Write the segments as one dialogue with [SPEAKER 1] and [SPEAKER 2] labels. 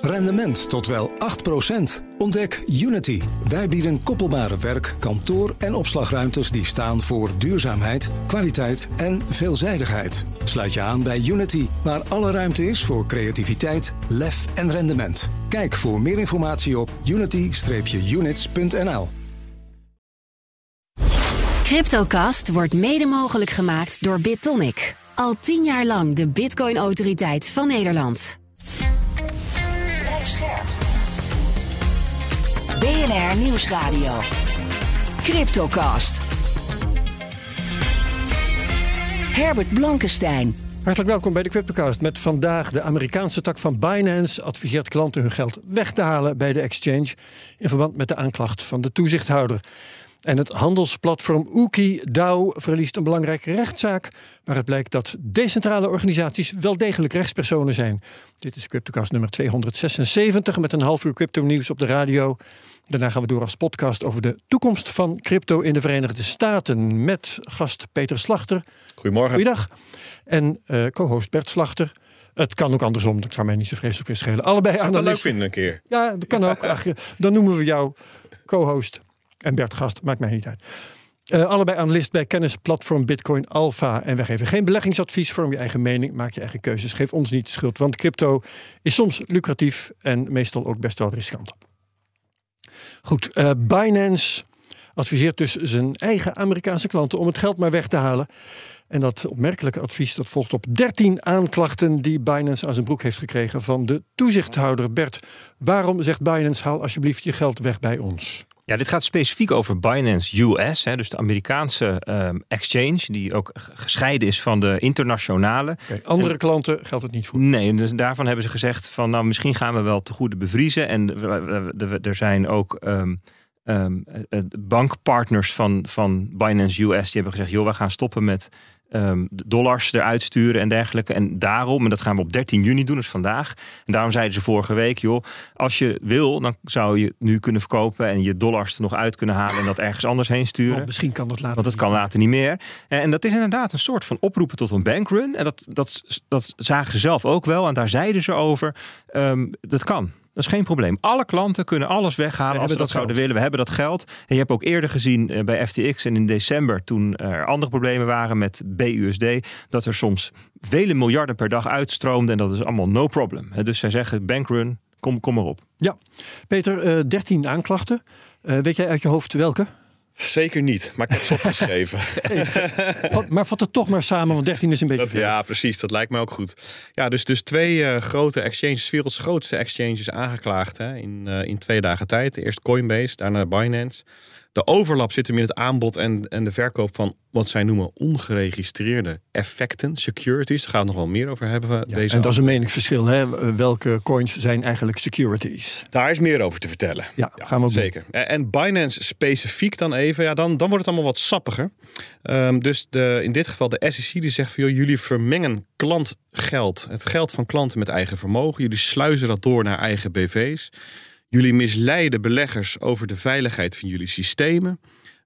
[SPEAKER 1] Rendement tot wel 8%. Ontdek Unity. Wij bieden koppelbare werk, kantoor en opslagruimtes die staan voor duurzaamheid, kwaliteit en veelzijdigheid. Sluit je aan bij Unity, waar alle ruimte is voor creativiteit, lef en rendement. Kijk voor meer informatie op unity-units.nl.
[SPEAKER 2] Cryptocast wordt mede mogelijk gemaakt door BitTonic. Al tien jaar lang de Bitcoin-autoriteit van Nederland.
[SPEAKER 3] BNR Nieuwsradio. Cryptocast. Herbert Blankenstein.
[SPEAKER 4] Hartelijk welkom bij de Cryptocast met vandaag de Amerikaanse tak van Binance adviseert klanten hun geld weg te halen bij de exchange in verband met de aanklacht van de toezichthouder. En het handelsplatform Ookie DAO verliest een belangrijke rechtszaak. Maar het blijkt dat decentrale organisaties wel degelijk rechtspersonen zijn. Dit is Cryptocast nummer 276 met een half uur crypto nieuws op de radio. Daarna gaan we door als podcast over de toekomst van crypto in de Verenigde Staten. Met gast Peter Slachter.
[SPEAKER 5] Goedemorgen.
[SPEAKER 4] Goeiedag. En uh, co-host Bert Slachter. Het kan ook andersom, dat zou mij niet zo vreselijk weer schelen. Allebei
[SPEAKER 5] aan de leuk vinden een keer.
[SPEAKER 4] Ja, dat kan ook. Ach, dan noemen we jou co-host. En Bert Gast, maakt mij niet uit. Uh, allebei analist bij kennisplatform Bitcoin Alpha. En wij geven geen beleggingsadvies. Vorm je eigen mening, maak je eigen keuzes. Geef ons niet de schuld, want crypto is soms lucratief en meestal ook best wel riskant. Goed, uh, Binance adviseert dus zijn eigen Amerikaanse klanten om het geld maar weg te halen. En dat opmerkelijke advies dat volgt op 13 aanklachten die Binance aan zijn broek heeft gekregen van de toezichthouder Bert. Waarom zegt Binance haal alsjeblieft je geld weg bij ons?
[SPEAKER 6] Ja, dit gaat specifiek over Binance US, hè, dus de Amerikaanse um, exchange, die ook gescheiden is van de internationale.
[SPEAKER 4] andere klanten geldt het niet voor.
[SPEAKER 6] Nee, dus daarvan hebben ze gezegd van nou misschien gaan we wel te goede bevriezen. En er zijn ook um, um, bankpartners van, van Binance US die hebben gezegd, joh, we gaan stoppen met um, dollars eruit sturen en dergelijke. En daarom, en dat gaan we op 13 juni doen, dus vandaag. En daarom zeiden ze vorige week, joh, als je wil, dan zou je nu kunnen verkopen en je dollars er nog uit kunnen halen en dat ergens anders heen sturen.
[SPEAKER 4] Oh, misschien kan dat later.
[SPEAKER 6] Want dat kan later niet meer. En dat is inderdaad een soort van oproepen tot een bankrun. En dat, dat, dat zagen ze zelf ook wel. En daar zeiden ze over, um, dat kan. Dat is geen probleem. Alle klanten kunnen alles weghalen als ze dat, zouden willen. We hebben dat geld. En je hebt ook eerder gezien eh, bij FTX en in december, toen er andere problemen waren met BUSD, dat er soms vele miljarden per dag uitstroomden. En dat is allemaal no problem. Dus zij zeggen: bankrun, kom, kom maar op.
[SPEAKER 4] Ja, Peter, 13 eh, aanklachten. Uh, weet jij uit je hoofd welke?
[SPEAKER 5] Zeker niet, maar ik heb het opgeschreven.
[SPEAKER 4] maar vat het toch maar samen, want 13 is een beetje
[SPEAKER 5] dat, Ja, precies. Dat lijkt mij ook goed. Ja, dus, dus twee uh, grote exchanges, werelds grootste exchanges aangeklaagd hè, in, uh, in twee dagen tijd. Eerst Coinbase, daarna Binance. De overlap zit hem in het aanbod en, en de verkoop van wat zij noemen ongeregistreerde effecten, securities. Daar gaan we nog wel meer over hebben.
[SPEAKER 4] Ja, deze en dat is een meningsverschil. Hè? Welke coins zijn eigenlijk securities?
[SPEAKER 5] Daar is meer over te vertellen.
[SPEAKER 4] Ja, gaan we
[SPEAKER 5] zeker. En Binance specifiek dan even, ja, dan, dan wordt het allemaal wat sappiger. Um, dus de, in dit geval de SEC die zegt van jullie vermengen klantgeld, het geld van klanten met eigen vermogen. Jullie sluizen dat door naar eigen BV's. Jullie misleiden beleggers over de veiligheid van jullie systemen.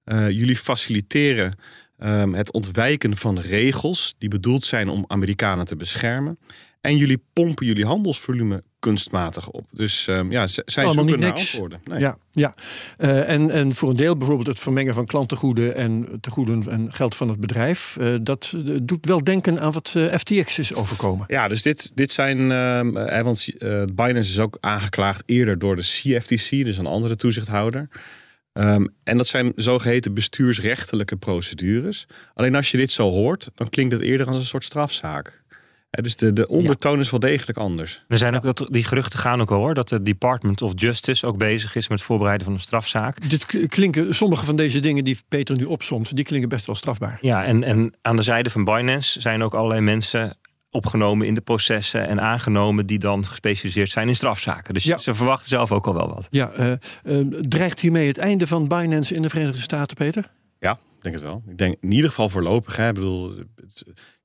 [SPEAKER 5] Uh, jullie faciliteren um, het ontwijken van regels die bedoeld zijn om Amerikanen te beschermen. En jullie pompen jullie handelsvolume kunstmatig op. Dus um, ja, zij Allemaal zoeken naar antwoorden.
[SPEAKER 4] Nee. Ja, ja. Uh, en, en voor een deel bijvoorbeeld het vermengen van klantengoeden en tegoeden en geld van het bedrijf. Uh, dat doet wel denken aan wat FTX is overkomen.
[SPEAKER 5] Ja, dus dit, dit zijn. Uh, want Binance is ook aangeklaagd eerder door de CFTC, dus een andere toezichthouder. Um, en dat zijn zogeheten bestuursrechtelijke procedures. Alleen als je dit zo hoort, dan klinkt het eerder als een soort strafzaak. Dus de, de ondertoon is wel degelijk anders.
[SPEAKER 6] Er zijn ook dat, die geruchten gaan ook al hoor, dat de Department of Justice ook bezig is met het voorbereiden van een strafzaak.
[SPEAKER 4] Dit klinken, sommige van deze dingen die Peter nu opsomt, die klinken best wel strafbaar.
[SPEAKER 6] Ja, en, en aan de zijde van Binance zijn ook allerlei mensen opgenomen in de processen en aangenomen die dan gespecialiseerd zijn in strafzaken. Dus ze verwachten zelf ook al wel wat.
[SPEAKER 4] Ja, uh, uh, dreigt hiermee het einde van Binance in de Verenigde Staten, Peter?
[SPEAKER 5] Ja, denk het wel. Ik denk in ieder geval voorlopig. Hè. Ik bedoel,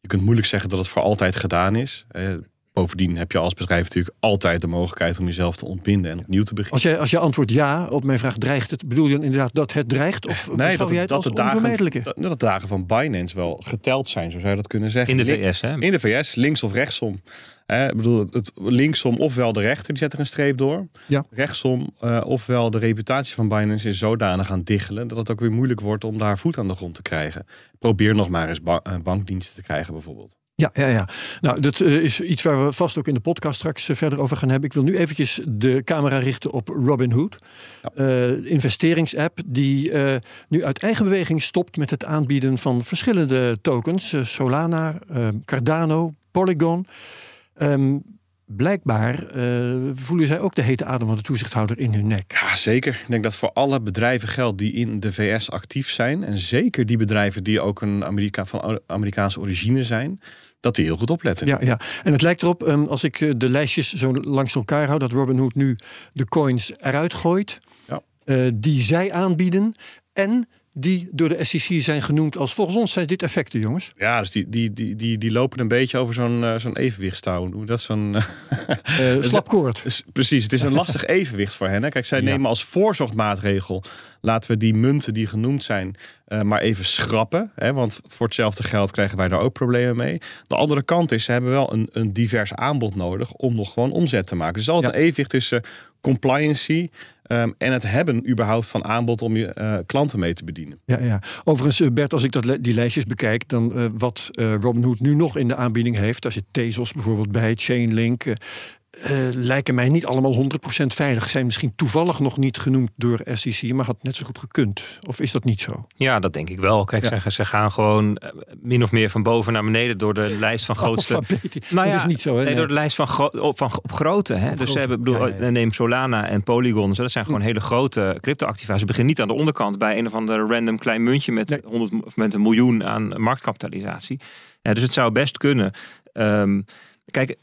[SPEAKER 5] je kunt moeilijk zeggen dat het voor altijd gedaan is. Bovendien heb je als bedrijf natuurlijk altijd de mogelijkheid om jezelf te ontbinden en opnieuw te beginnen.
[SPEAKER 4] Als je, als je antwoordt ja op mijn vraag, dreigt het? Bedoel je inderdaad dat het dreigt? Of nee, dat, jij het dat, de dagen,
[SPEAKER 5] dat, dat de dagen van Binance wel geteld zijn, zo zou je dat kunnen zeggen.
[SPEAKER 6] In de VS, hè?
[SPEAKER 5] In de VS, links of rechtsom. Hè, ik bedoel, het, linksom ofwel de rechter, die zet er een streep door.
[SPEAKER 4] Ja.
[SPEAKER 5] Rechtsom eh, ofwel de reputatie van Binance is zodanig aan diggelen... dat het ook weer moeilijk wordt om daar voet aan de grond te krijgen. Probeer nog maar eens ba- eh, bankdiensten te krijgen bijvoorbeeld.
[SPEAKER 4] Ja, ja, ja. Nou, dat eh, is iets waar we vast ook in de podcast straks verder over gaan hebben. Ik wil nu eventjes de camera richten op Robinhood. Eh, investeringsapp die nu uit eigen beweging stopt met het aanbieden van verschillende tokens. Solana, Cardano, Polygon. Ehm, blijkbaar eh, voelen zij ook de hete adem van de toezichthouder in hun nek.
[SPEAKER 5] Ja, zeker. Ik denk dat voor alle bedrijven geldt die in de VS actief zijn... en zeker die bedrijven die ook een Amerika van Amerikaanse origine zijn... dat die heel goed opletten.
[SPEAKER 4] Ja, ja, en het lijkt erop, ehm, als ik eh, de lijstjes zo langs elkaar hou, dat Robinhood nu de coins eruit gooit.
[SPEAKER 5] Ja.
[SPEAKER 4] eh, die zij aanbieden. En die door de SEC zijn genoemd als volgens ons zijn dit effecten, jongens.
[SPEAKER 5] Ja, dus die, die, die, die, die lopen een beetje over zo'n eh, zo'n evenwichtstouw. Hoe dat zo'n.
[SPEAKER 4] Eh slapkoord.
[SPEAKER 5] Precies, het is een lastig evenwicht voor hen. Hè. Kijk, zij
[SPEAKER 4] Ja.
[SPEAKER 5] nemen als voorzorgmaatregel... laten we die munten die genoemd zijn maar even schrappen. Hè, want voor hetzelfde geld krijgen wij daar ook problemen mee. De andere kant is, ze hebben wel een, een divers aanbod nodig... om nog gewoon omzet te maken. Dus altijd
[SPEAKER 4] Ja.
[SPEAKER 5] een evenwicht tussen compliancy... ehm, en het hebben überhaupt van aanbod om je eh, klanten mee te bedienen.
[SPEAKER 4] Ja, ja. Overigens, eh, Bert, als ik dat, die lijstjes bekijk, dan eh, wat eh, Robinhood nu nog in de aanbieding heeft, daar zit Tezos bijvoorbeeld bij, Chainlink, eh, eh, lijken mij niet allemaal 100% veilig. Zijn misschien toevallig nog niet genoemd door SEC, maar had net zo goed gekund. Of is dat niet zo?
[SPEAKER 6] Ja, dat denk ik wel. Kijk,
[SPEAKER 4] Ja.
[SPEAKER 6] ze, ze gaan gewoon eh, min of meer van boven naar beneden door de lijst van grootste. Nou
[SPEAKER 4] dat
[SPEAKER 6] ja,
[SPEAKER 4] is niet zo, hè?
[SPEAKER 6] Nee, door de lijst van, gro- op, van op grootte. Hè? dus ze hebben, bedoel,
[SPEAKER 4] ja, ja, ja.
[SPEAKER 6] neem Solana en Polygon. Zo, dat zijn gewoon hele grote crypto-activa. Ze beginnen niet aan de onderkant bij een of ander random klein muntje met,
[SPEAKER 4] Nee.
[SPEAKER 6] 100, of met een miljoen aan marktkapitalisatie. Ja, dus het zou best kunnen. Ehm, kijk,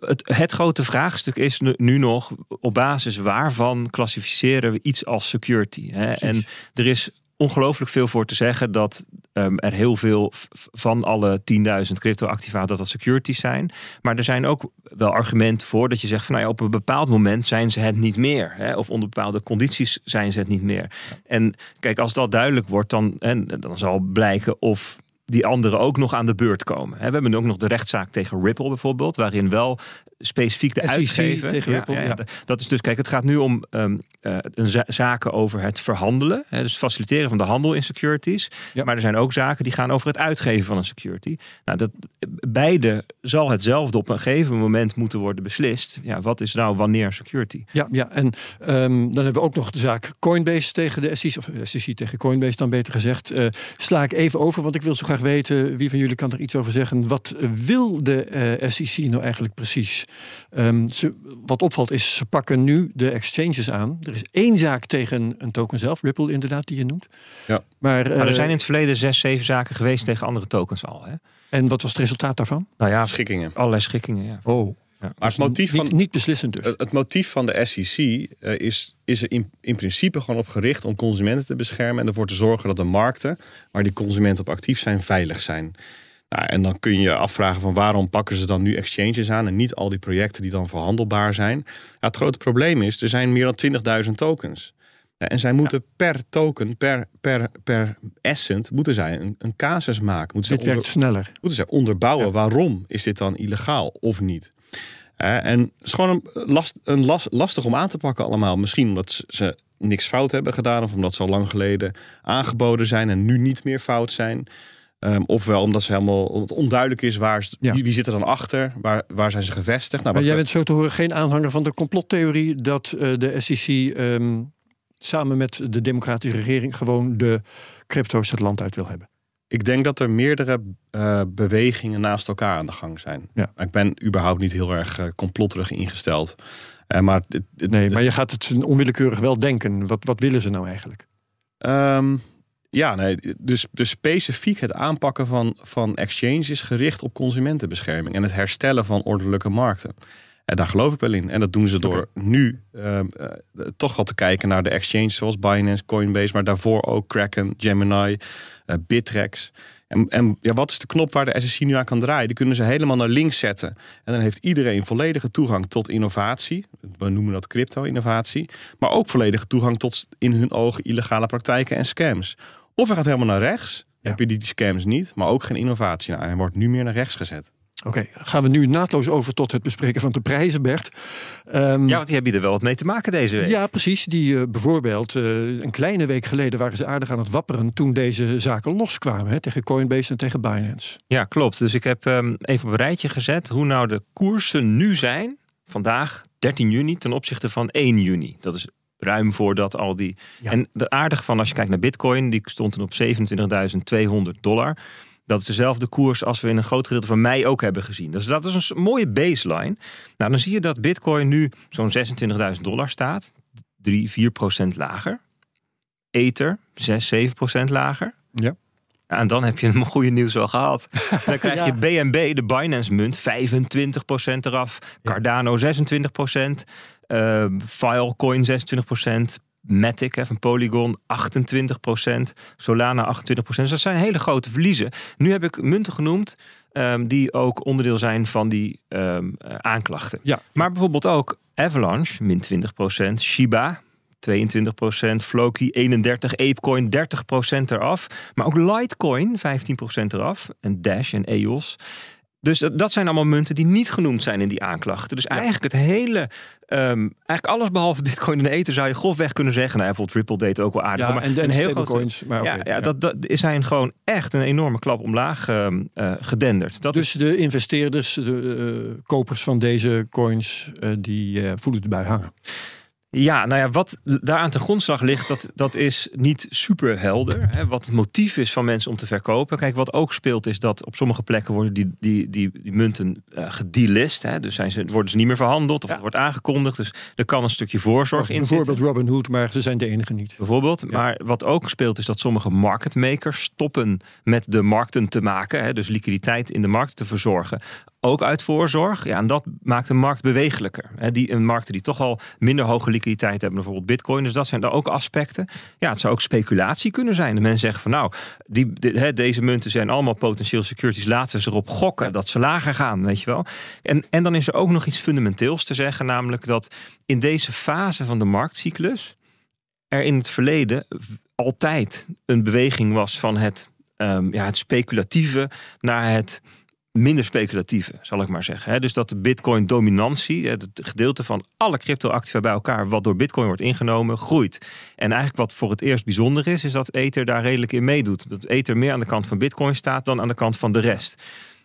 [SPEAKER 6] het, het grote vraagstuk is nu, nu nog op basis waarvan klassificeren we iets als security. Hè? En er is ongelooflijk veel voor te zeggen dat ehm, er heel veel van alle 10.000 crypto-activa dat dat securities zijn. Maar er zijn ook wel argumenten voor dat je zegt van nou ja, op een bepaald moment zijn ze het niet meer. Hè? Of onder bepaalde condities zijn ze het niet meer. En kijk, als dat duidelijk wordt, dan, en, dan zal blijken of die anderen ook nog aan de beurt komen. We hebben ook nog de rechtszaak tegen Ripple bijvoorbeeld, waarin wel specifiek de
[SPEAKER 4] SEC
[SPEAKER 6] uitgever
[SPEAKER 4] tegen ja.
[SPEAKER 6] Dat is dus, kijk, het gaat nu om ehm, eh, zaken over het verhandelen, hè, dus faciliteren van de handel in securities.
[SPEAKER 4] Ja.
[SPEAKER 6] Maar er zijn ook zaken die gaan over het uitgeven van een security. Nou, dat, beide zal hetzelfde op een gegeven moment moeten worden beslist. Ja, wat is nou wanneer security?
[SPEAKER 4] Ja, ja, en ehm, dan hebben we ook nog de zaak Coinbase tegen de SEC, of SEC tegen Coinbase dan beter gezegd. Eh, sla ik even over, want ik wil zo graag weten, wie van jullie kan er iets over zeggen. Wat eh, wil de eh, SEC nou eigenlijk precies? Ehm, ze, wat opvalt is, ze pakken nu de exchanges aan. Er is één zaak tegen een token zelf, Ripple inderdaad, die je noemt.
[SPEAKER 5] Ja.
[SPEAKER 4] Maar,
[SPEAKER 6] Maar er
[SPEAKER 4] eh,
[SPEAKER 6] zijn in het verleden zes, zeven zaken geweest tegen andere tokens al. Hè?
[SPEAKER 4] En wat was het resultaat daarvan?
[SPEAKER 6] Nou ja,
[SPEAKER 5] Schikkingen.
[SPEAKER 6] allerlei schikkingen. Ja.
[SPEAKER 4] Oh,
[SPEAKER 5] Maar het motief
[SPEAKER 4] niet,
[SPEAKER 5] van,
[SPEAKER 4] niet beslissend dus.
[SPEAKER 5] Het, het motief van de SEC eh, is, is er in, in principe gewoon op gericht om consumenten te beschermen en ervoor te zorgen dat de markten waar die consumenten op actief zijn, veilig zijn. Nou, en dan kun je je afvragen van waarom pakken ze dan nu exchanges aan en niet al die projecten die dan verhandelbaar zijn. Ja, het grote probleem is, er zijn meer dan 20.000 tokens. Ja, en zij moeten per token, per, per, per essent, moeten zij een, een casus maken. Moeten
[SPEAKER 4] Dit
[SPEAKER 5] zij
[SPEAKER 4] werkt sneller.
[SPEAKER 5] moeten ze onderbouwen
[SPEAKER 4] Ja.
[SPEAKER 5] waarom is dit dan illegaal of niet. En het is gewoon een, last, een las- lastig om aan te pakken allemaal. Misschien omdat ze niks fout hebben gedaan... of omdat ze al lang geleden aangeboden zijn en nu niet meer fout zijn. Ehm, ofwel omdat, ze helemaal, omdat het onduidelijk is waar,
[SPEAKER 4] Ja.
[SPEAKER 5] wie, wie zit er dan achter, waar, waar zijn ze gevestigd. Nou,
[SPEAKER 4] Maar jij bent zo te horen geen aanhanger van de complottheorie dat eh, de SEC ehm, samen met de democratische regering gewoon de crypto's het land uit wil hebben.
[SPEAKER 5] Ik denk dat er meerdere eh, bewegingen naast elkaar aan de gang zijn.
[SPEAKER 4] Ja.
[SPEAKER 5] Ik ben überhaupt niet heel erg eh, complotterig ingesteld. Maar het- het-
[SPEAKER 4] Nee,
[SPEAKER 5] het-
[SPEAKER 4] maar je gaat het onwillekeurig wel denken. Wat, wat willen ze nou eigenlijk?
[SPEAKER 5] Ehm, ja, nee, dus, dus specifiek het aanpakken van, van exchanges is gericht op consumentenbescherming en het herstellen van ordelijke markten. En daar geloof ik wel in. En dat doen ze door nu ehm, eh, toch wel te kijken naar de exchanges zoals Binance, Coinbase, maar daarvoor ook Kraken, Gemini, eh, Bittrex. En, en ja, wat is de knop waar de SEC nu aan kan draaien? Die kunnen ze helemaal naar links zetten. En dan heeft iedereen volledige toegang tot innovatie. We noemen dat crypto-innovatie. Maar ook volledige toegang tot in hun ogen illegale praktijken en scams. Of hij gaat helemaal naar rechts. Dan heb je die scams niet, maar ook geen innovatie. Nou, hij wordt nu meer naar rechts gezet.
[SPEAKER 4] Oké, gaan we nu naadloos over tot het bespreken van de prijzen, Bert. Ehm,
[SPEAKER 6] Ja, want die hebben er wel wat mee te maken deze week.
[SPEAKER 4] ja, precies. Die eh, bijvoorbeeld eh, een kleine week geleden waren ze aardig aan het wapperen toen deze zaken loskwamen hè, tegen Coinbase en tegen Binance.
[SPEAKER 6] Ja, klopt. Dus ik heb ehm, even op een rijtje gezet hoe nou de koersen nu zijn. Vandaag, 13 juni, ten opzichte van 1 juni. Dat is ruim voordat al die...
[SPEAKER 4] Ja.
[SPEAKER 6] En de aardige van als je kijkt naar bitcoin, die stond toen op 27.200 dollar. Dat is dezelfde koers als we in een groot gedeelte van mei ook hebben gezien. Dus dat is een mooie baseline. Nou, dan zie je dat bitcoin nu zo'n 26.000 dollar staat. 3, 4 procent lager. Ether, 6, 7 procent lager.
[SPEAKER 4] Ja.
[SPEAKER 6] En dan heb je een goede nieuws wel gehad. Dan krijg
[SPEAKER 4] Ja.
[SPEAKER 6] je BNB, de Binance munt, 25% eraf. Cardano 26%. eh Filecoin 26%. Matic hè, van Polygon 28%. Solana 28%. Dus dat zijn hele grote verliezen. Nu heb ik munten genoemd ehm, die ook onderdeel zijn van die ehm, eh, aanklachten.
[SPEAKER 4] Ja.
[SPEAKER 6] Maar bijvoorbeeld ook Avalanche, min 20%. Shiba, 22%, Floki 31%, Apecoin 30% eraf. Maar ook Litecoin 15% eraf. En Dash en EOS. Dus dat, dat zijn allemaal munten die niet genoemd zijn in die aanklachten. Dus eigenlijk het hele, ehm, eigenlijk alles behalve Bitcoin en Ether zou je grofweg kunnen zeggen. Nou, bijvoorbeeld Ripple deed het ook wel aardig.
[SPEAKER 4] Ja,
[SPEAKER 6] maar
[SPEAKER 4] en, en
[SPEAKER 6] heel groot
[SPEAKER 4] stablecoins. Maar
[SPEAKER 6] ja, ja, Dat, dat zijn gewoon echt een enorme klap omlaag ehm, eh, gedenderd. Dat
[SPEAKER 4] Dus de investeerders, de eh, kopers van deze coins, eh, die voelen de bui hangen.
[SPEAKER 6] Ja, nou ja, wat daaraan ten grondslag ligt, dat, dat is niet super helder. Hè, wat het motief is van mensen om te verkopen. Kijk, wat ook speelt is dat op sommige plekken worden die, die, die, die munten uh, gedelist. Hè, dus zijn ze, worden ze niet meer verhandeld of
[SPEAKER 4] Ja.
[SPEAKER 6] het wordt aangekondigd. Dus er kan een stukje voorzorg in
[SPEAKER 4] Bijvoorbeeld
[SPEAKER 6] zitten.
[SPEAKER 4] Robin Hood, maar ze zijn de enige niet.
[SPEAKER 6] Bijvoorbeeld. Maar wat ook speelt is dat sommige market makers stoppen met de markten te maken. Hè, dus liquiditeit in de markt te verzorgen. Ook uit voorzorg. Ja, en dat maakt de markt bewegelijker. Hè, die, een markten die toch al minder hoge liquiditeit hebben, bijvoorbeeld bitcoin. Dus dat zijn daar ook aspecten. Ja, het zou ook speculatie kunnen zijn. De mensen zeggen van nou, die, deze munten zijn allemaal potentieel securities. Laten we ze erop gokken dat ze lager gaan, weet je wel. En, en dan is er ook nog iets fundamenteels te zeggen. Namelijk dat in deze fase van de marktcyclus er in het verleden altijd een beweging was van het, ehm, ja, het speculatieve naar het minder speculatieve, zal ik maar zeggen. Dus dat de Bitcoin-dominantie, het gedeelte van alle crypto-activa bij elkaar, wat door Bitcoin wordt ingenomen, groeit. En eigenlijk wat voor het eerst bijzonder is, is dat Ether daar redelijk in meedoet. Dat Ether meer aan de kant van Bitcoin staat dan aan de kant van de rest.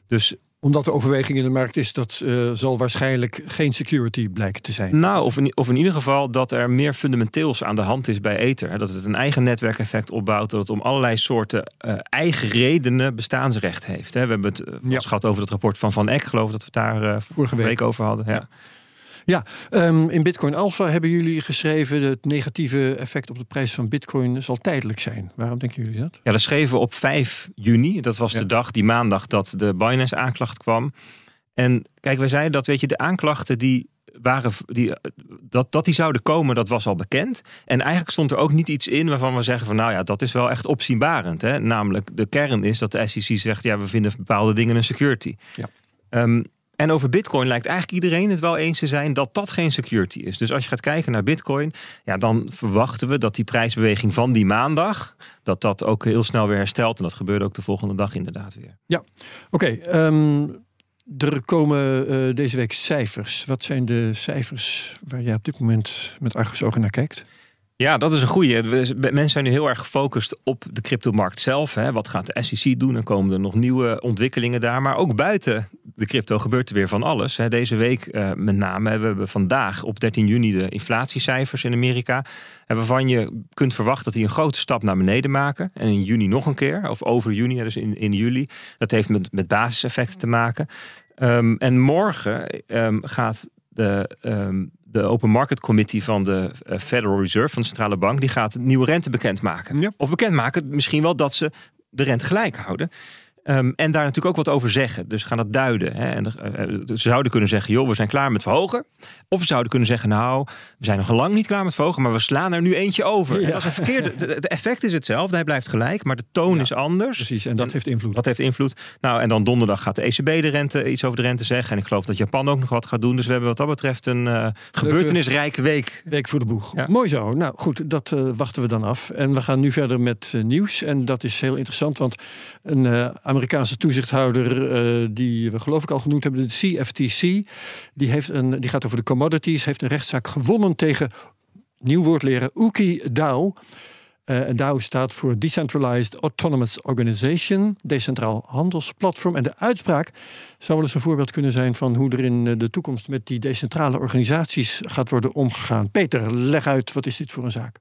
[SPEAKER 6] Dus
[SPEAKER 4] Omdat de overweging in de markt is, dat eh, zal waarschijnlijk geen security blijken te zijn.
[SPEAKER 6] Nou, of in, of in ieder geval dat er meer fundamenteels aan de hand is bij Ether. Hè. Dat het een eigen netwerkeffect opbouwt. Dat het om allerlei soorten eh, eigen redenen bestaansrecht heeft. Hè. We hebben het
[SPEAKER 4] Ja.
[SPEAKER 6] ja. gehad over het rapport van Van Eck. Geloof ik dat we het daar vorige
[SPEAKER 4] week.
[SPEAKER 6] week over hadden. Ja.
[SPEAKER 4] Ja, ehm, in Bitcoin Alpha hebben jullie geschreven... het negatieve effect op de prijs van Bitcoin zal tijdelijk zijn. Waarom denken jullie dat?
[SPEAKER 6] ja, dat schreven we op 5 juni. Dat was
[SPEAKER 4] Ja.
[SPEAKER 6] de dag, die maandag, dat de Binance-aanklacht kwam. En kijk, wij zeiden dat, weet je, de aanklachten die waren, die, eh, dat, dat die zouden komen, dat was al bekend. En eigenlijk stond er ook niet iets in waarvan we zeggen van, nou ja, dat is wel echt opzienbarend. Hè? Namelijk, de kern is dat de SEC zegt, ja, we vinden bepaalde dingen een security.
[SPEAKER 4] Ja.
[SPEAKER 6] Ehm, en over Bitcoin lijkt eigenlijk iedereen het wel eens te zijn dat dat geen security is. Dus als je gaat kijken naar Bitcoin, ja, dan verwachten we dat die prijsbeweging van die maandag, dat dat ook heel snel weer herstelt. En dat gebeurde ook de volgende dag inderdaad weer.
[SPEAKER 4] Oké, ehm, er komen eh, deze week cijfers. Wat zijn de cijfers waar jij op dit moment met argusogen naar kijkt?
[SPEAKER 6] Ja, dat is een goeie. We- Mensen zijn nu heel erg gefocust op de cryptomarkt zelf. Hè. Wat gaat de SEC doen? Er komen er nog nieuwe ontwikkelingen daar. Maar ook buiten de crypto gebeurt er weer van alles. Hè. Deze week eh, met name hebben we vandaag op 13 juni de inflatiecijfers in Amerika. Waarvan je kunt verwachten dat die een grote stap naar beneden maken. En in juni nog een keer. Of over juni, dus in, in juli. Dat heeft met, met basiseffecten te maken. Ehm, en morgen ehm, gaat de, ehm, de Open Market Committee van de eh, Federal Reserve, van de centrale bank, die gaat nieuwe rente bekendmaken.
[SPEAKER 4] Ja.
[SPEAKER 6] Of bekendmaken misschien wel dat ze de rente gelijk houden. Ehm, en daar natuurlijk ook wat over zeggen. Dus gaan dat duiden. Hè? En, eh, eh, ze zouden kunnen zeggen, joh, we zijn klaar met verhogen. Of ze zouden kunnen zeggen, nou, we zijn nog lang niet klaar met verhogen, maar we slaan er nu eentje over.
[SPEAKER 4] Ja.
[SPEAKER 6] En dat is een verkeerde. Het effect is hetzelfde, hij blijft gelijk, maar de toon
[SPEAKER 4] Ja.
[SPEAKER 6] is anders.
[SPEAKER 4] Precies, en dat heeft invloed.
[SPEAKER 6] Dat heeft invloed. Nou, en dan donderdag gaat de ECB de rente iets over de rente zeggen. En ik geloof dat Japan ook nog wat gaat doen. Dus we hebben wat dat betreft een eh, gebeurtenisrijke week.
[SPEAKER 4] Week voor de boeg.
[SPEAKER 6] Ja.
[SPEAKER 4] Mooi zo. Nou goed, dat wachten we dan af. En we gaan nu verder met nieuws. En dat is heel interessant, want een Amerikaanse toezichthouder, eh, die we geloof ik al genoemd hebben, de CFTC, die, heeft een, die gaat over de commodities, heeft een rechtszaak gewonnen tegen, nieuw woord leren, Uki DAO. Uh, en DAO staat voor Decentralized Autonomous Organization, decentraal handelsplatform. En de uitspraak zou wel eens een voorbeeld kunnen zijn van hoe er in de toekomst met die decentrale organisaties gaat worden omgegaan. Peter, leg uit, wat is dit voor een zaak?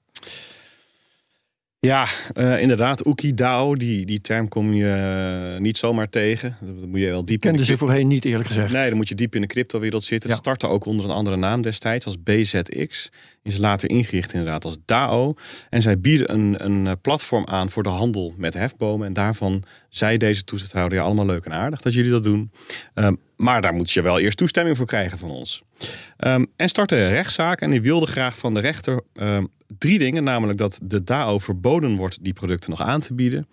[SPEAKER 5] Ja, uh, inderdaad. Oekidao, die, die term kom je uh, niet zomaar tegen. Dat moet je wel diep
[SPEAKER 4] Kenden ze voorheen niet, eerlijk gezegd.
[SPEAKER 5] Nee, dan moet je diep in de cryptowereld zitten. Het startte ook onder een andere naam destijds, als BZX. Is later ingericht inderdaad als DAO. En zij bieden een, een eh, platform aan voor de handel met hefbomen. En daarvan zei deze toezichthouder, ja, allemaal leuk en aardig dat jullie dat doen. Um, maar daar moet je wel eerst toestemming voor krijgen van ons. Um, en startte een rechtszaak en die wilde graag van de rechter um, drie dingen. Namelijk dat de DAO verboden wordt die producten nog aan te bieden.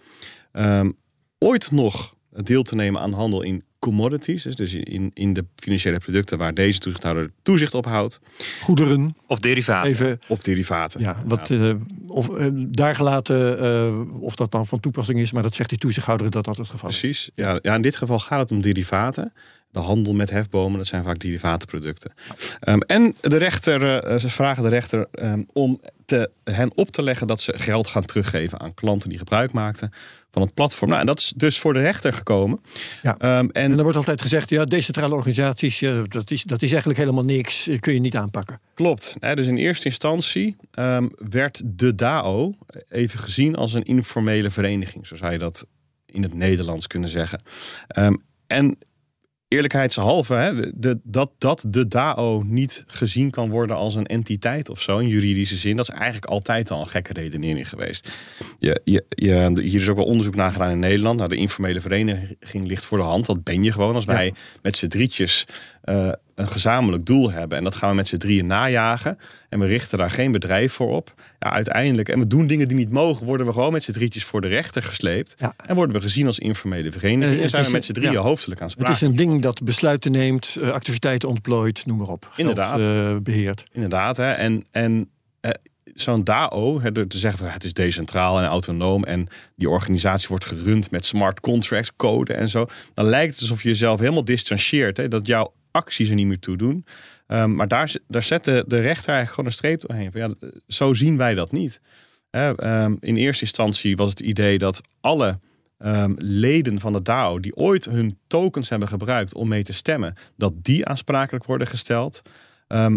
[SPEAKER 5] Ooit nog deel te nemen aan handel in commodities. Dus in, in de financiële producten waar deze toezichthouder toezicht op houdt.
[SPEAKER 4] Goederen.
[SPEAKER 6] Of derivaten.
[SPEAKER 4] Even,
[SPEAKER 5] of derivaten.
[SPEAKER 4] Ja, wat, uh, of, uh, daar gelaten uh, of dat dan van toepassing is. Maar dat zegt die toezichthouder dat dat het geval
[SPEAKER 5] Precies.
[SPEAKER 4] is.
[SPEAKER 5] Precies. Ja, ja, in dit geval gaat het om derivaten. De handel met hefbomen, dat zijn vaak derivatenproducten. Um, en de rechter, uh, ze vragen de rechter um, om te, hen op te leggen dat ze geld gaan teruggeven aan klanten die gebruik maakten van het platform. Nou, en dat is dus voor de rechter gekomen.
[SPEAKER 4] Ja. Um, en, en er wordt altijd gezegd, ja, decentrale organisaties, ja, dat, is, dat is eigenlijk helemaal niks, kun je niet aanpakken.
[SPEAKER 5] Klopt. Hè, dus in eerste instantie werd de DAO even gezien als een informele vereniging, zo zou je dat in het Nederlands kunnen zeggen. en eerlijkheidshalve, hè, de, dat, dat de DAO niet gezien kan worden als een entiteit of zo, in juridische zin, dat is eigenlijk altijd al een gekke redenering geweest. Je, je, je, hier is ook wel onderzoek naar gedaan in Nederland. Nou, de informele vereniging ligt voor de hand. Dat ben je gewoon als wij ja. met z'n drietjes uh, een gezamenlijk doel hebben. En dat gaan we met z'n drieën najagen. En we richten daar geen bedrijf voor op. Ja, uiteindelijk, en we doen dingen die niet mogen, worden we gewoon met z'n drietjes voor de rechter gesleept. Ja. En worden we gezien als informele vereniging. En zijn we met z'n drieën ja. hoofdelijk aan sprake.
[SPEAKER 4] Het is een ding dat besluiten neemt, activiteiten ontplooit, noem maar op.
[SPEAKER 5] Inderdaad.
[SPEAKER 4] Uh, beheert.
[SPEAKER 5] Inderdaad. Hè. En, en uh, zo'n DAO, hè, te zeggen van het is decentraal en autonoom en die organisatie wordt gerund met smart contracts, code en zo, dan lijkt het alsof je jezelf helemaal distancieert. Hè, dat jouw acties er niet meer toe doen. Um, maar daar, daar zet de, de rechter eigenlijk gewoon een streep doorheen. Van, ja, zo zien wij dat niet. Um, in eerste instantie was het idee dat alle um, leden van de DAO die ooit hun tokens hebben gebruikt om mee te stemmen, dat die aansprakelijk worden gesteld.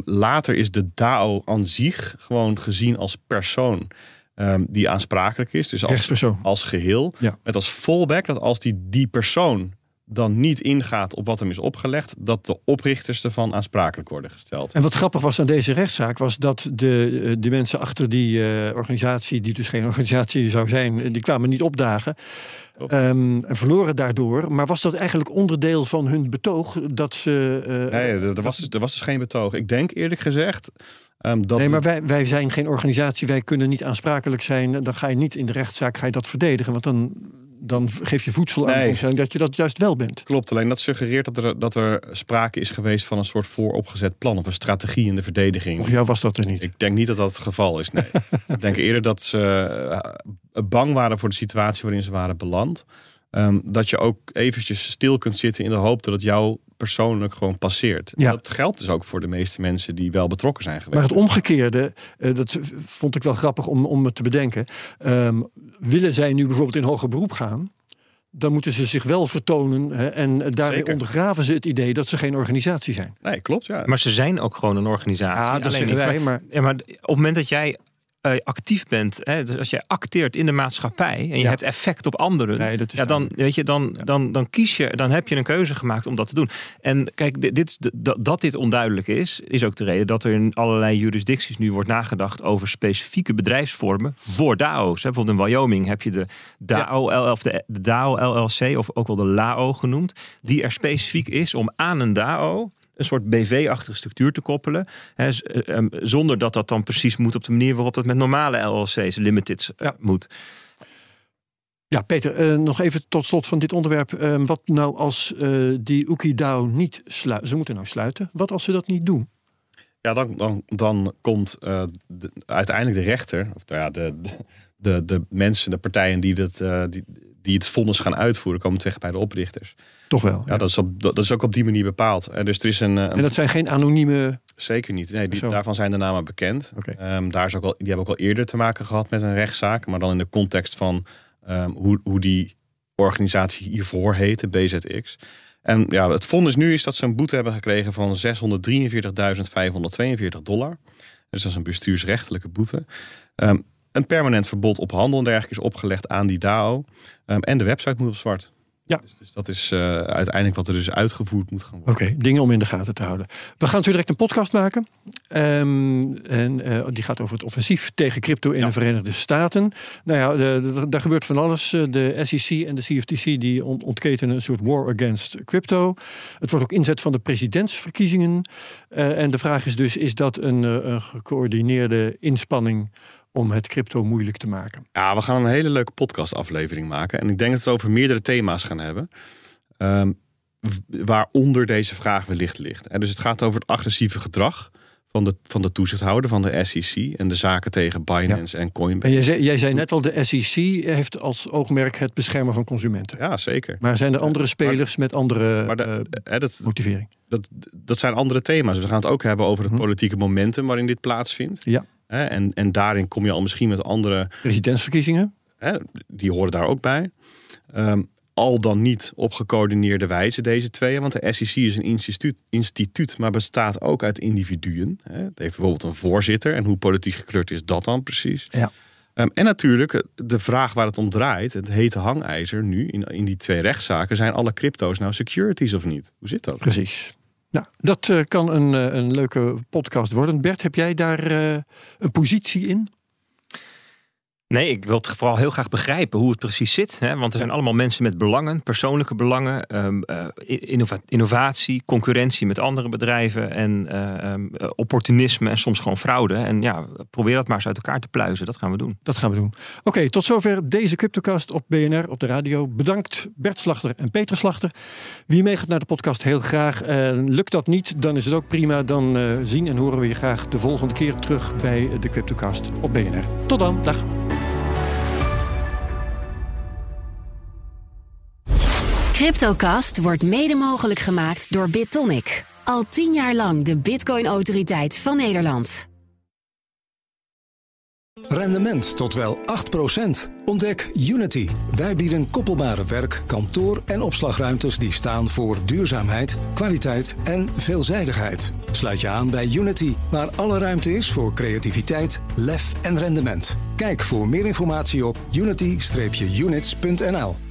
[SPEAKER 5] Later is de DAO aan zich gewoon gezien als persoon um, die aansprakelijk is. Dus als, als geheel.
[SPEAKER 4] Ja.
[SPEAKER 5] Met als fallback dat als die, die persoon dan niet ingaat op wat hem is opgelegd, dat de oprichters ervan aansprakelijk worden gesteld.
[SPEAKER 4] En wat grappig was aan deze rechtszaak, was dat de, de mensen achter die uh, organisatie, die dus geen organisatie zou zijn, die kwamen niet opdagen. Um, en verloren daardoor. Maar was dat eigenlijk onderdeel van hun betoog dat ze. Uh,
[SPEAKER 5] nee, er, was, er was dus geen betoog. Ik denk eerlijk gezegd. Um, dat
[SPEAKER 4] nee, maar wij, wij zijn geen organisatie, wij kunnen niet aansprakelijk zijn. Dan ga je niet in de rechtszaak ga je dat verdedigen. Want dan dan geef je voedsel aan nee. dat je dat juist wel bent.
[SPEAKER 5] Klopt, alleen dat suggereert dat er, dat er sprake is geweest van een soort vooropgezet plan of een strategie in de verdediging.
[SPEAKER 4] Of jou was dat er niet?
[SPEAKER 5] Ik denk niet dat dat het geval is. Nee. ik denk eerder dat ze bang waren voor de situatie waarin ze waren beland. Um, dat je ook eventjes stil kunt zitten in de hoop dat het jou persoonlijk gewoon passeert.
[SPEAKER 4] Ja.
[SPEAKER 5] Dat geldt dus ook voor de meeste mensen die wel betrokken zijn geweest.
[SPEAKER 4] Maar het omgekeerde, uh, dat vond ik wel grappig om, om het te bedenken. Um, willen zij nu bijvoorbeeld in hoger beroep gaan? Dan moeten ze zich wel vertonen. Hè, en daarmee
[SPEAKER 5] Zeker.
[SPEAKER 4] ondergraven ze het idee dat ze geen organisatie zijn.
[SPEAKER 5] Nee, klopt. Ja.
[SPEAKER 6] Maar ze zijn ook gewoon een organisatie.
[SPEAKER 4] Ja, dat zeggen wij. Maar...
[SPEAKER 6] Ja, maar op het moment dat jij uh, actief bent, hè, dus als je acteert in de maatschappij en je
[SPEAKER 4] Ja.
[SPEAKER 6] hebt effect op anderen,
[SPEAKER 4] Nee, dat is
[SPEAKER 6] ja, dan, weet je, dan, dan, dan kies je, dan heb je een keuze gemaakt om dat te doen. En kijk, dit, dit, dat, dit onduidelijk is, is ook de reden dat er in allerlei jurisdicties nu wordt nagedacht over specifieke bedrijfsvormen voor DAO's. Hè, Bijvoorbeeld in Wyoming heb je de DAO, of de, de DAO LLC, of ook wel de LAO genoemd, die er specifiek is om aan een DAO een soort BV-achtige structuur te koppelen. Hè, eh, em, zonder dat dat dan precies moet op de manier waarop dat met normale LLC's, limiteds, eh,
[SPEAKER 4] Ja.
[SPEAKER 6] moet.
[SPEAKER 4] Ja, Peter, eh, nog even tot slot van dit onderwerp. Eh, wat nou als eh, die Oeki DAO niet sluiten? Ze moeten nou sluiten. Wat als ze dat niet doen?
[SPEAKER 5] Ja, dan, dan, dan komt uh, de, uiteindelijk de rechter, of nou ja, de, de, de, mensen, de partijen die, dat, uh, die, die het vonnis gaan uitvoeren, komen terecht bij de oprichters.
[SPEAKER 4] Toch wel?
[SPEAKER 5] Ja, Dat, is op, dat, is ook op die manier bepaald. En dus er is een, een
[SPEAKER 4] en dat zijn geen anonieme.
[SPEAKER 5] Zeker niet. Nee, die, daarvan zijn de namen bekend.
[SPEAKER 4] Okay.
[SPEAKER 5] Um, daar is ook al, die hebben ook al eerder te maken gehad met een rechtszaak, maar dan in de context van um, hoe, hoe die organisatie hiervoor heette, BZX. En ja, het vonnis nu is dat ze een boete hebben gekregen van 643.542 dollar. Dus dat is een bestuursrechtelijke boete. Um, een permanent verbod op handel en dergelijke is opgelegd aan die DAO. En de website moet op zwart.
[SPEAKER 4] Ja.
[SPEAKER 5] Dus, dus dat is uh, uiteindelijk wat er dus uitgevoerd moet gaan
[SPEAKER 4] worden. Oké, okay, dingen om in de gaten te houden. We gaan zo direct een podcast maken. Um, en uh, die gaat over het offensief tegen crypto in ja. de Verenigde Staten. Nou ja, daar gebeurt van alles. De SEC en de CFTC die ont ontketenen een soort war against crypto. Het wordt ook inzet van de presidentsverkiezingen. Uh, en de vraag is dus, is dat een, een gecoördineerde inspanning om het crypto moeilijk te maken.
[SPEAKER 5] Ja, we gaan een hele leuke podcastaflevering maken. En ik denk dat we het over meerdere thema's gaan hebben. Um, waaronder deze vraag wellicht ligt. En dus het gaat over het agressieve gedrag van de, van de toezichthouder, van de SEC en de zaken tegen Binance ja. en Coinbase.
[SPEAKER 4] En jij, zei, jij zei net al, de SEC heeft als oogmerk het beschermen van consumenten.
[SPEAKER 5] Ja, zeker.
[SPEAKER 4] Maar zijn er andere spelers maar, met andere maar de, uh,
[SPEAKER 5] dat,
[SPEAKER 4] motivering?
[SPEAKER 5] Dat, dat zijn andere thema's. We gaan het ook hebben over het hm. politieke momentum waarin dit plaatsvindt.
[SPEAKER 4] Ja.
[SPEAKER 5] Hè, en, en daarin kom je al misschien met andere...
[SPEAKER 4] Presidentsverkiezingen?
[SPEAKER 5] Hè, die horen daar ook bij. Um, al dan niet op gecoördineerde wijze, deze twee. Want de SEC is een instituut, instituut maar bestaat ook uit individuen. Hè. Het heeft bijvoorbeeld een voorzitter. En hoe politiek gekleurd is dat dan precies?
[SPEAKER 4] Ja.
[SPEAKER 5] Um, en natuurlijk, de vraag waar het om draait, het hete hangijzer nu in, in die twee rechtszaken, zijn alle crypto's nou securities of niet? Hoe zit dat?
[SPEAKER 4] Precies. Nou, dat uh, kan een, uh, een leuke podcast worden. Bert, heb jij daar uh, een positie in?
[SPEAKER 6] Nee, ik wil het vooral heel graag begrijpen hoe het precies zit. Hè? Want er zijn allemaal mensen met belangen, persoonlijke belangen, um, uh, innova innovatie, concurrentie met andere bedrijven en uh, um, opportunisme en soms gewoon fraude. En ja, probeer dat maar eens uit elkaar te pluizen. Dat gaan we doen.
[SPEAKER 4] Dat gaan we doen. Oké, okay, tot zover deze Cryptocast op BNR op de radio. Bedankt Bert Slachter en Peter Slachter. Wie meegaat naar de podcast, heel graag. Uh, lukt dat niet, dan is het ook prima. Dan zien en horen we je graag de volgende keer terug bij de Cryptocast op BNR. Tot dan, dag.
[SPEAKER 2] CryptoCast wordt mede mogelijk gemaakt door BitTonic. Al tien jaar lang de Bitcoin-autoriteit van Nederland.
[SPEAKER 1] Rendement tot wel 8%. Ontdek Unity. Wij bieden koppelbare werk, kantoor en opslagruimtes die staan voor duurzaamheid, kwaliteit en veelzijdigheid. Sluit je aan bij Unity, waar alle ruimte is voor creativiteit, lef en rendement. Kijk voor meer informatie op unity-units.nl.